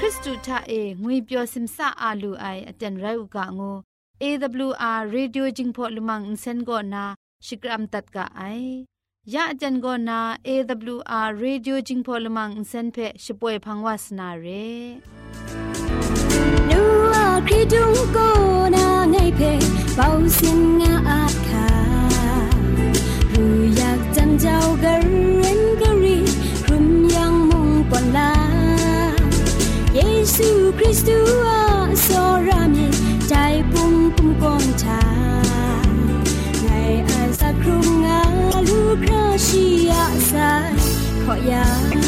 ခရစ်တုထအေငွေပျော်စင်ဆာအာလူအိုင်အတန်ရုတ်ကငို AWR Radio Jingpho Lumang Insen Go Na Shikram Tat Ka Ai Ya Ajan Go Na AWR Radio Jingpho Lumang Insen Phe Shipoe Phangwas Na Re Nu A Kridung Go Na Ngai Phe Pau Sin Koyang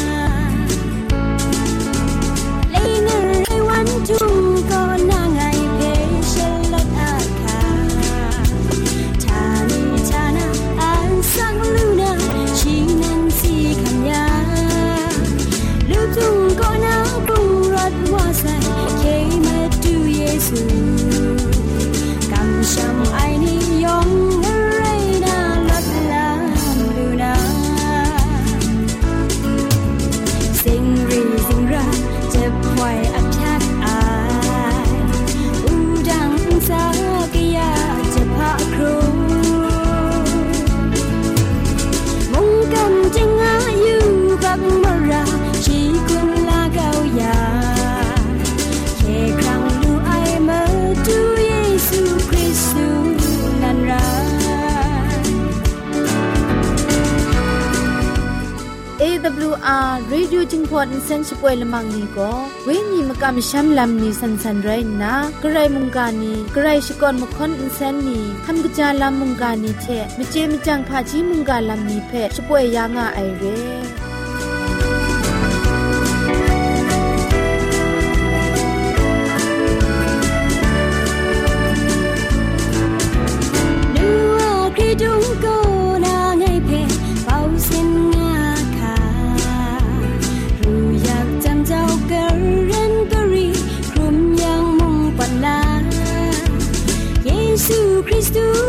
อดเซนช่วยละมังนี่ก็เวนีมกามชัมลำนี่สันสันไรนะกระไรมุงกานีกระไรชกอนมค่อนเซนนี่ทำกิจาลำมุงกานีเทมเจมจังพาจีมุงกาลำนี่เพช่วยยางอไอเร่ to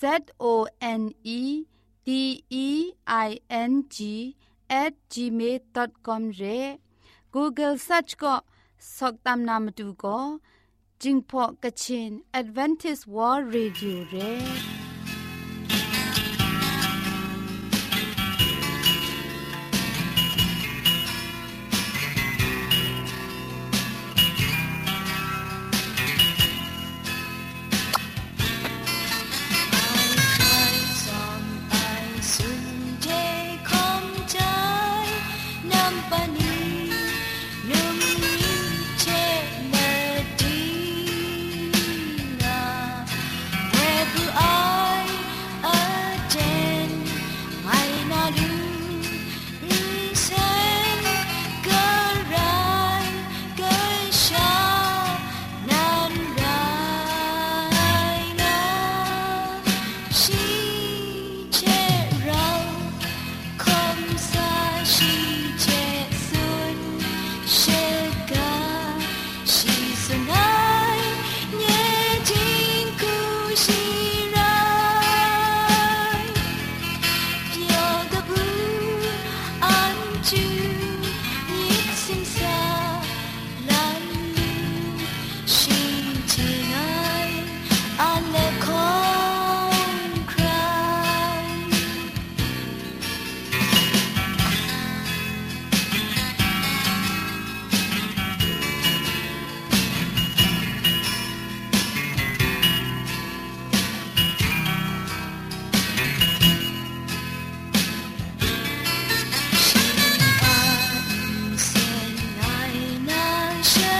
z o n e d e i n g at gmail.com เร Google search ก็สกตามนามดูก็จิงพอกะชิน Advantage World Radio เร อั น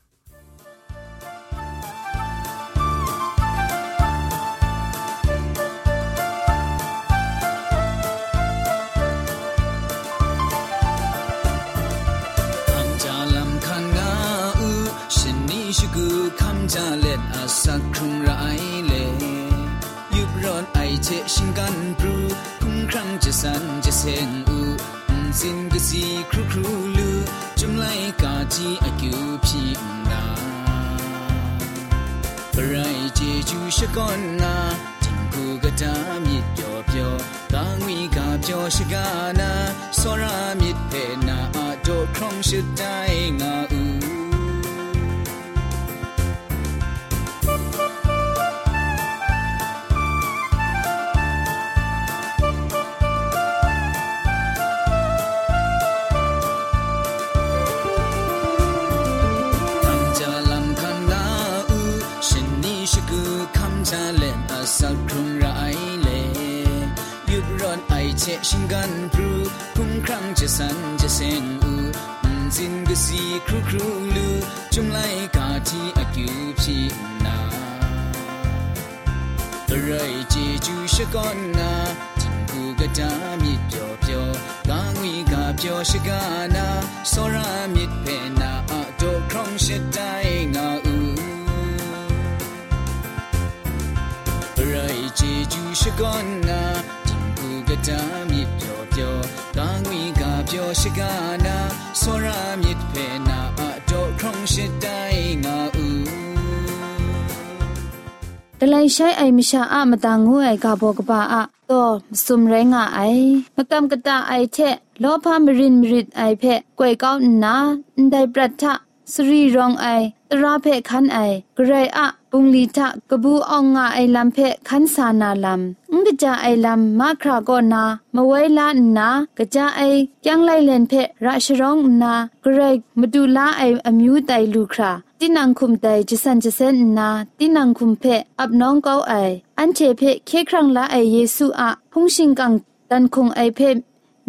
กูคำจาเล็ดอาสักครุงไรเลยุบร้อนไอเชชิงกันปรูคุ้งครั้งจะสันจะเซงอูสินกสีครูครูลูจุมไลกาจีอากิวพี่ดาปรเจจูชะกอนนาจิงกูกะตามิดเปียวเปียวกางวีกาเปียวชะกานาสรามิดเพนาอาโดครองชะได้งาอู เชชิงกันพรูพุ่งครั้งจะสันจะเซนอูสินกสีครูครูลูจุมไลกาทีอากิวพีนาไรเจจูชะกอนนาจิงกูกะจามิ တာမြစ်ပြောပြောတာငွေကပြောရှိကနာစောရမြစ်ဖဲနာအတော့ခုံရှိတိုင်းငါဦးတလိုင်းရှိုင်းအိမ်မရှာအမတန်ငွေကဘောကပါအတော့စုံရဲငါအိုင်မကမ်ကတာအိုင်ချက်လောဖမရင်မရစ်အိုင်ဖက်ကွယ်ကောင်းနာအန်တိုင်ပရထစရီရောင်အိုင်တရာဖက်ခန်းအိုင်ဂရေအ ปุงลีทะกบูอองงาไอลำเพคันสานาลำงกจาไอลำมาคราโกนามไวลานากะจาไอยังไลเลนเพราชรองนาเกรมดูลาไออมิวไตลูคราตินังคุมไตจิสันจิเซนนาตินังคุมเพอับน้องเกาไออันเชเพเคครั้งละไอเยซูอะพุงชิงกังตันคงไอเพ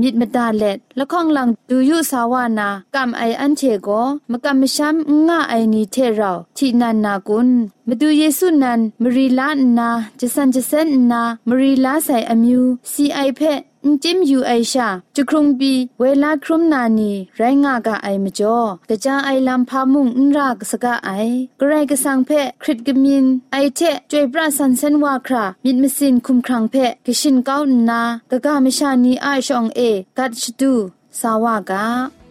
มิดมดาเล็ดละข้องหลังดูยุสาวานากำไออันเชโกมกำมชัมง่าไอนีเทเราที่นันนากุนมาดูเยซูนันมรีลานาจะสันจะเซนนามรีลา ใส่อมิวซีไอเพจิมยูไอชาจุครุงบีเวลาครุมนานีไรงากะไอมจ่อกะจาไอลำพามุงนรากสกะไอกระไรกะสังเพคริตกะมินไอเทจวยปราสันเซนวาครามิดมสินคุมครังเพกะชินก้าวนากะกะมชานีไอชองเอกัดชดูสาวากา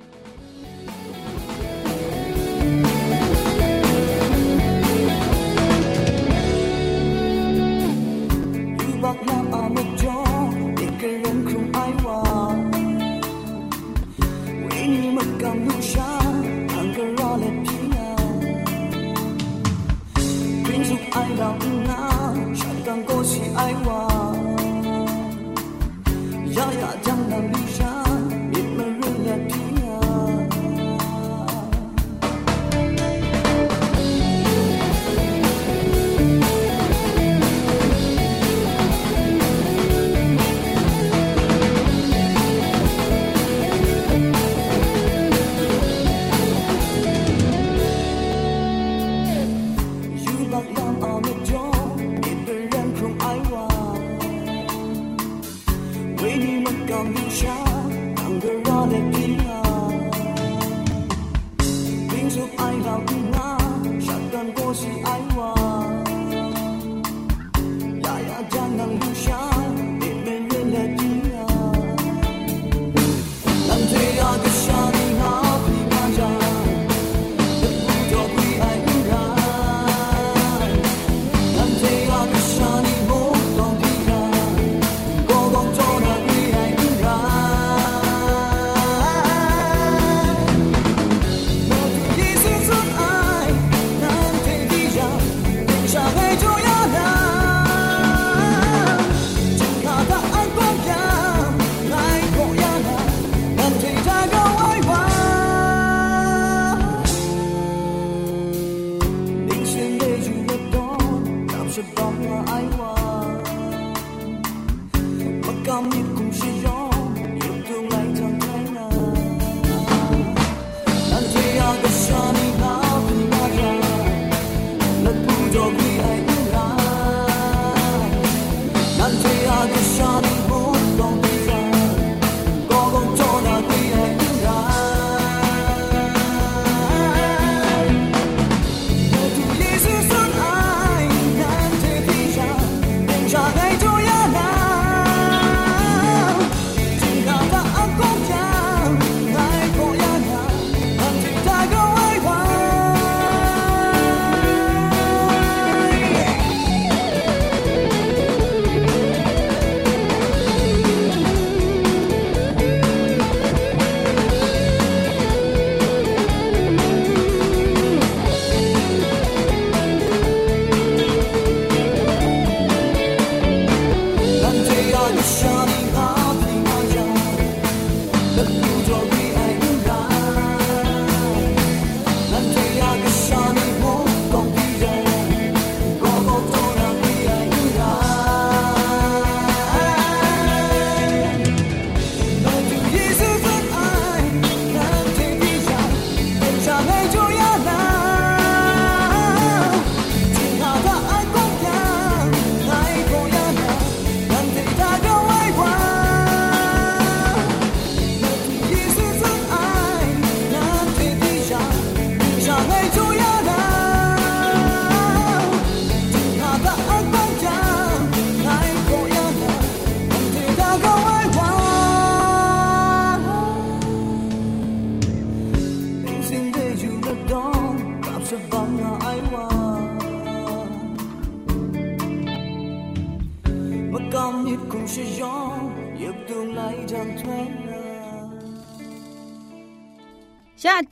爱人啊，谁敢过去爱我？呀呀，江南。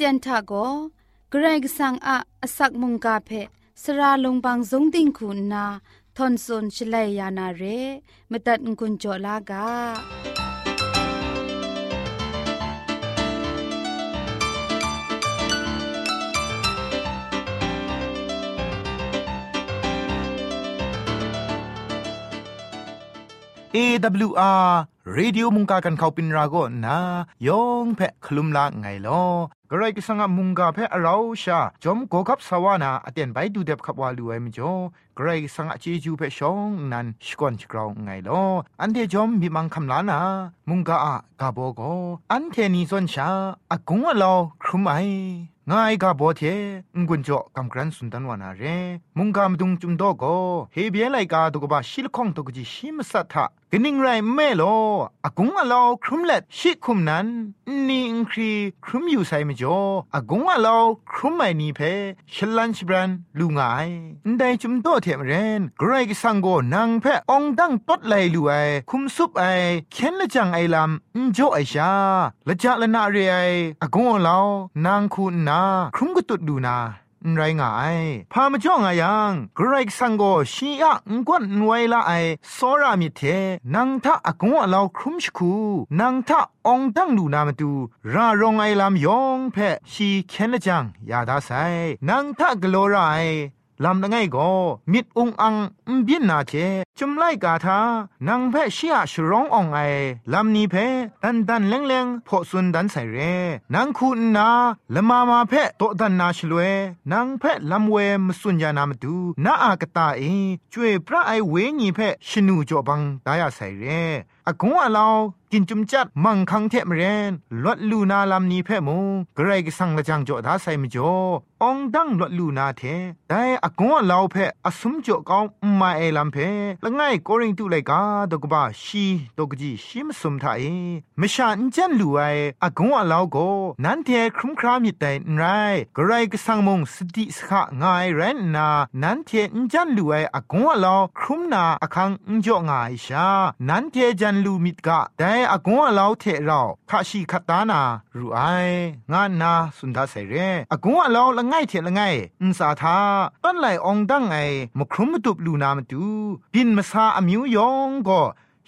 เตียนทาโกเกรกสังอะอสักมุงกาเพสระลงบางสงติงคุณนาทอนซนชลัยยานาเรมตัดกุญจลากา AWR Radio มุงกากันเขาปินราโกนะยองเพะคลุมละไงลอ กระไรกิสังมุงกาเพอเราชาจอมโกกับสวานาอเตียนไปดูเด็บขับวาลูเอมจ่อกระไรกิสังเจจูเพชองนันสกอนสกราวไงลออันเดจอมมีมังคำลานามุงกาอะกาโบโกอันเทนีซอนชาอากงอะลอครุมไอ งายกาโบเทงุนจ่อกำกรันสุนตันวานาเรมุงกามดุงจุมโดโกเฮเบียไลกาตุกบะชิลคองตุกจิชิมสัทธะกนิงไรแม่โลอากงอะลอครุมเล็ดชิคุมนั้นนี่อิงครีครุมอยู่ไซมจ่ออากงอะลอครุมไม่นีเพชลันชบรันลูงายได้จุมโตเทมเรนไกรกสังโกนางเพองดังตดไลลูไอคุมซุปไอเข็นละจังไอลำอินจ่อไอชาละจาละนาเรไออากงอะลอนางคุณนาครุมก็ตุดดูนาไรง่ายพามาจ่องอายังกรกสังโกชีอะงกวนนวยละไอสอรามิเทนังทะอากงอะลอครุมชคูนังทะองตั้งดูนามาดูรารองไอลำยองแพชีเคนจังยาดาไซนังทะกโลไร ลำนังไงก็มิดองอังอุบินนาเจจุมไลกาทานางเพชเชียชร้องอองไอลำนี้เพดันดันเลงเลงพอสุนดันใส่เรนางคุณนาละมามาเพโตดันนาชลเวนางเพลำเวมสุญญานามดูนาอากตาเอช่วยพระไอเวญีเพชนูจอบังดายาใส่เรอากงอาลาวกินจุมจัดมังคังเทมเรนลดลูนาลำนี้เพมงกรกสังละจังจ่อดาใส่มจ่อองดังลดลูนาเทแต่อากงอาลาเพอสมจ่อกองมาเอลำเพละง่ายกริงตุไลกาดกบาชีดกจีชิมสมทาเอมชาอินจันลูไออากงอาลาโกนันเทครุมครามิแต่ไรกรกสังมงสติสขะง่ายเรนนานันเทอินจันลูไออากงอาลาครุมนาอคังอินจ่อง่ายชานันเทจันลูมิดกะแต่อากงอาลาวเทเราคาชีคัตตานารูไองานนาสุนทาเสเรอากงอาลาวละง่ายเทละง่ายอุนสาทาต้นไหลองดังไอมครุมตุบลูนามาดูบินมาซาอมิวยองก็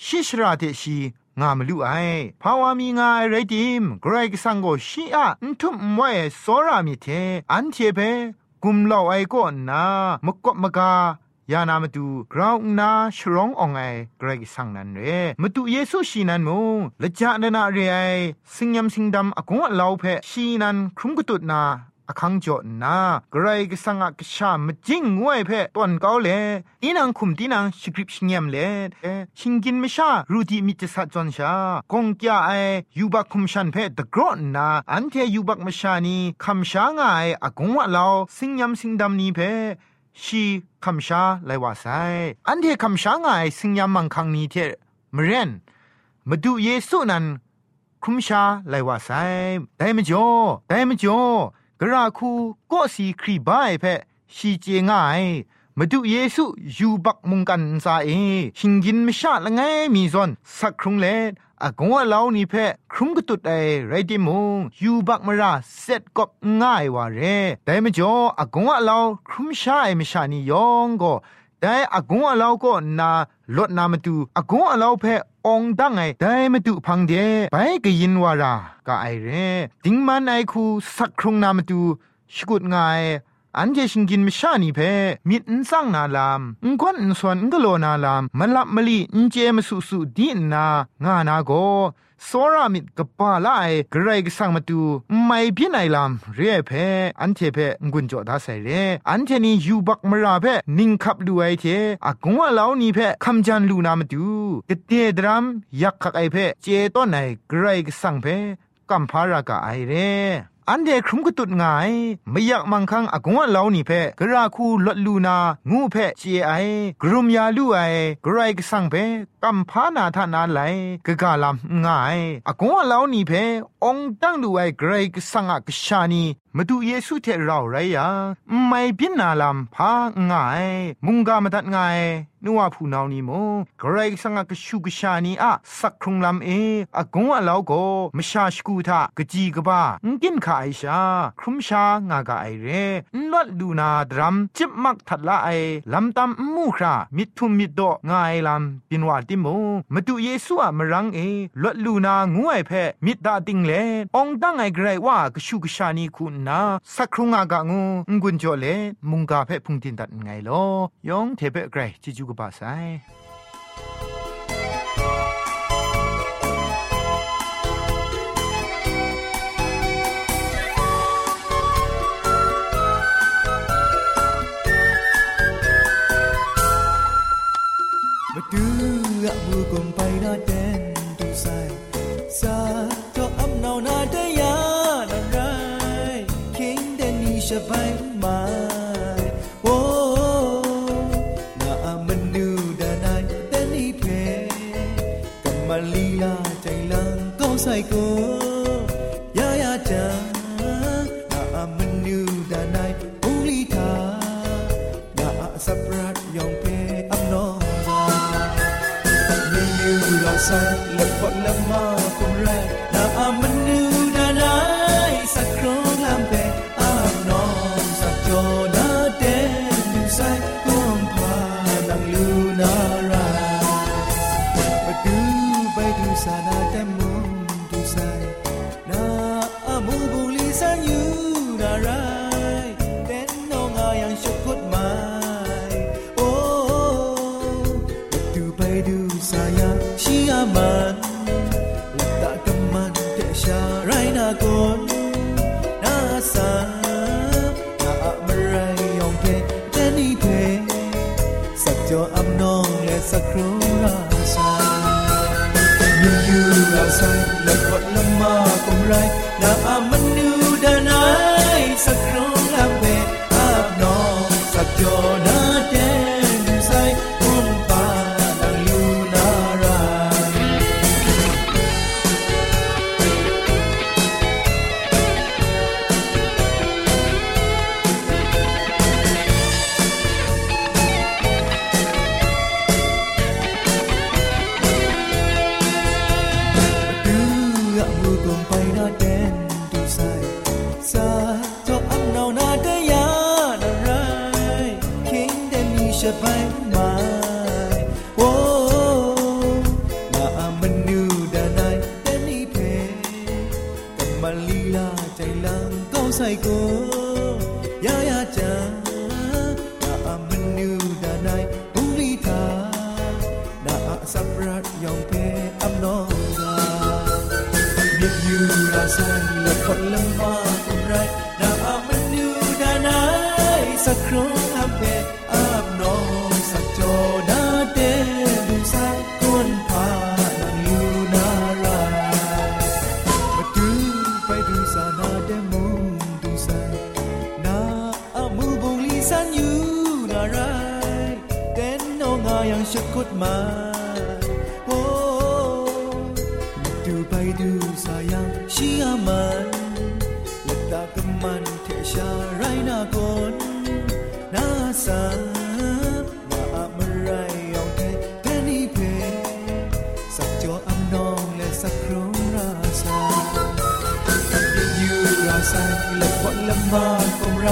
ชิชราเทชีงามลุไอภาวามีงาไรดิมกรกสังโกชีอะอุทุมมวยสรามิเทอันเทเปกุมเหล่าไอก็นามกบมกา ยานามาดูกราวนาชร้องอองไอเกรกสังนันเรมาดูเยซูชีนันมงละจานานาเรไอสิงยำสิงดำอากงเลาเพชีนันครุมกุตุนาอคังจอนาไกรกสังกชามจิงงวยเพตอนเกาเลอีนังคุมตีนังสคริปชิงยมเลชิงกินมชารูดีมิจสัจจอนชากงกยาไอยูบักคุมชันเพตะกรอนนาอันเทยูบักมชานีคำชางไออากงวะเราสิงยำสิงดำนีเพ ชีคำชาไลว่าไซอันเทคำชางไอสิงยำมังคังนี้เทมเรนมาดูเยซูนั้นคุมชาไลว่าไซได้มจ่อได้มจ่อกระคูก็สีครีบายเพชีเจง่ายมาดูเยซูอยู่บักมุงกันซาเอชิงกินไม่ชาละไงมีซอนสักครุงเลอากงว่าเล่านี่เพ ครุมกตุดไอไรดิมงยูบักมราเสร็จกบง่ายว่าเรแต่ไม่จ่ออากงว่าเล่าครุมชาไอม่ชานี่ยองก็แต่อากงว่าเล่าก็นาลดนามาดูอากงว่าเล่าเพองดังไงได้มาดูพังเดไปก็ยินวารากะไอเรติงมันไอคูสักครงนามาดูชกุดง่ายอันเจชิงกินมิชานีเพมิดนซังนาลามอุงควันอุสวนอุกโลนาลามมันลับมลีอุเจมสุสุดีนางานาโก စောရမစ်ကပါလိုက်ဂရိတ်ဆောင်မတူမိုင်ပြနိုင်လမ်ရဲဖဲအန်ချေဖဲငွန်းကြောဒါဆိုင်ရဲအန်ချေနီယူဘတ်မရာဖဲနင်းခပ်လူအိုက်ချေအကုံဝလောင်းနီဖဲခမ်ဂျန်လူနာမတူကတဲ့ဒရမ်ယက်ခတ်အိုက်ဖဲเจต้นไหนဂရိတ်ဆောင်ဖဲกัมพารากะไอเรอันเดครุมกตุดงายไม่อยากมังคังอากงว่าเล่านี่เพกราคูลดลูนางูเพเจไอกรุมยาลูไอกรายกสังเพ กัมพานาทานาไลกะกาลามงายอากงว่าเลานี่เพองตั้งลูไอกรกสังกชานีมาดูเยซูเทเราไรยาไม่พินนาลำพาง่าย มุงกามาตัดง่ายนัวผู้นานี่โมกรสังกชูกชานีอะสักครุงลำเออากงอลาวโกมชาชกูทากะจีกบ้ากินขาไอชา ครุมชางากาไอเรนลดลูนาดรัมจิบมักทัดละไอลำตำมูครามิทุมมิดโดง่ายลำปินวาติโมมาดูเยซูอะมรังเอลดลูนางวยเพมิดดาติงเลองตั้งไอไกรว่ากชูกชานีคุณนาสักครุงอากางูงุนจอเลมุงกาเพพุงตินตัดไงลอยองเทเปไกรจิจูกบาไซ nga yang shakut mai oh ดูไปดูสายังชีอามันและตากำมันเทชาไรนากนนาสานาอะมไรยองเทเทนีเพสักจออัมนองและสักครองราสาอยิ่ราสาและพอละมาคงไร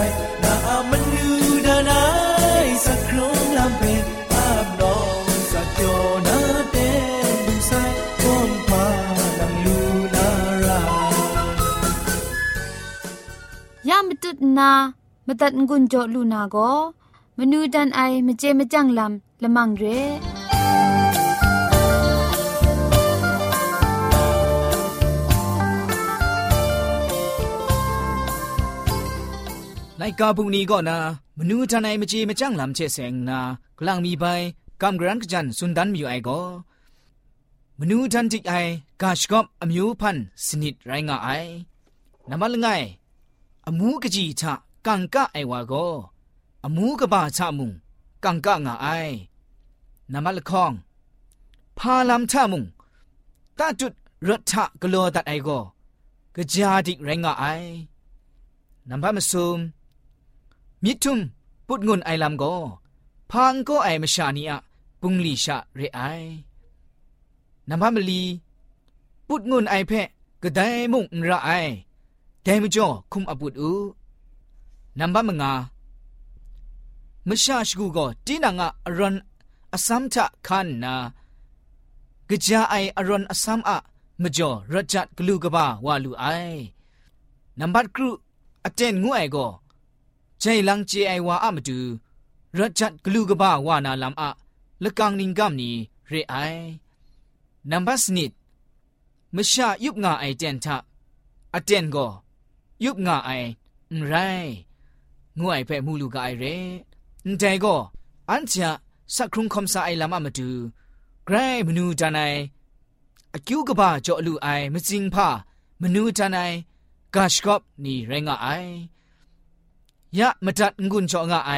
นามตัดงุนจอลูนาโกมนูดันไอมเจมจังลำละมังเรไลกาบุงนี้ก็นะมนูทนายมจีมจังลำเชเสงนากลางมีใบกำกรันกจันสุนดันมีอยู่ไอก็มนูทันติไอกาชกอบอมิวพันสนิดไรงาไอนามาลงไง อมูกจีทะกังกะไอวาก็อมูกบาชะมุงกังกะงาไอนามาลคองพาลำทะมุงตาจุดรถทะกลัวตัดไอก็กะจาดิไรงาไอนัมพะมซุมมิทุมปุดงุนไอลำโกพังก็ไอมชานีอะปุงลีชะเรไอนัมพะมลี ปุดงุนไอเพะก็ได้มุงระไอ ဒဲမကျော်ခုမအပုတ်ဦးနံပါတ်မငါမရှာရှိကူကတင်းနာငါအရွန်အစမ်ချခန္နာကြာအိုင်အရွန်အစမ်အမကျော်ရဂျတ်ဂလူကဘာဝါလူအိုင်နံပါတ်ကရုအတန်ငွအိုင်ကိုဂျိုင်လန်ဂျေအိုင်ဝါအမတူရဂျတ်ဂလူကဘာဝါနာလမ်အလကန်နင်ကမ်နီရေအိုင်နံပါတ်စနစ်မရှာယုပ်ငါအိုင်တန်ထအတန်ကို ยุบงาไอไรงวยเพ่มูลูกไอเร่ใจก็อันจะสักครุงคำสาไอลามามาดูไกรมนูจานายอคิวกบ้าเจาะลูไอมจิงผ้ามนูจานายกาชกอบนี่แรงไอยะมาจัดงุนเจาะงาไอ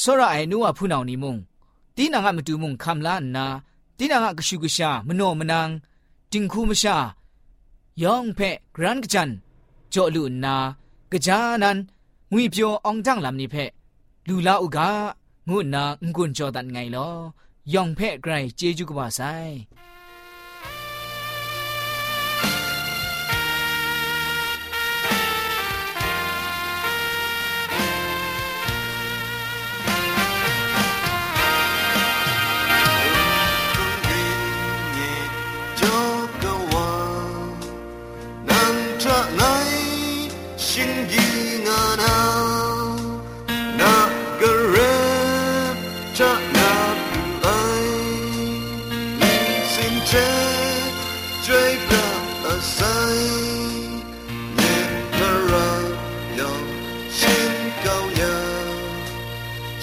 สระไอนัวผู้นานิมุงตีนางมาดูมุงคำล้านนาตีนางกชูกชามโนมนางจิงคูมชา ยองเพ่กรันกจัน จอลุนากะจานันงุยเปียวอองจังลำนี่เพะลูลาอุกางุนนางุนจอดันไงลอยองเพะไกรเจจูกบาไซ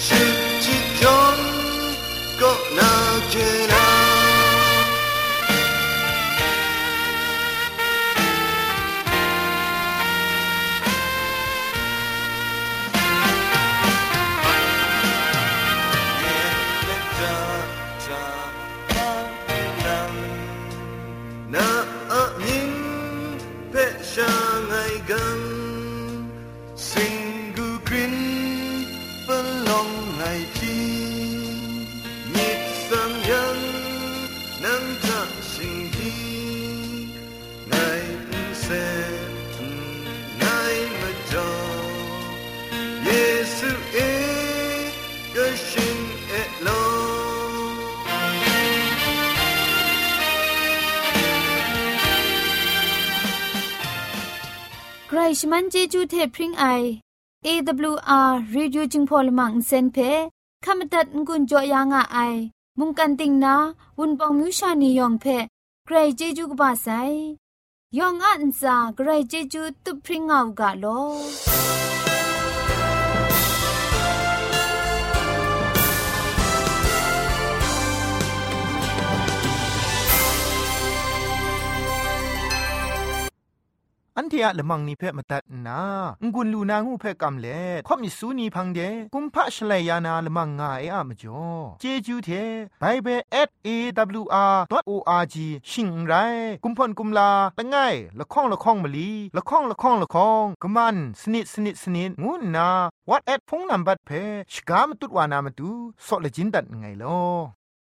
choose. ใครชมันเจจูเทพริงไอ AWR Reducing Polymer เซนเพขมตัดงุนจอยางอไอ มุงกันติงนาวุนปองมิวชานียองเพใครเจจูกบาไซยองอันซาใครเจจูตุพริงเอากาโล อันเทียละมังนิเพ่มาตัดนางุนลูนางูเพ่กำเล่ข่อมิสูนีพังเดกุมพะชเลยานาละมังงาเออะมจ่อเจจูเทไบเบิล @awr.org ชิงไรกุมพ่นกุมลาละไงละข้องละข้องมะลีละข้องละข้องละข้องกะมันสนิดสนิดสนิดงูนาวัดแอดพงนัมบัดเพชกามตุดวานามตุซอเลจินดัดไงลอ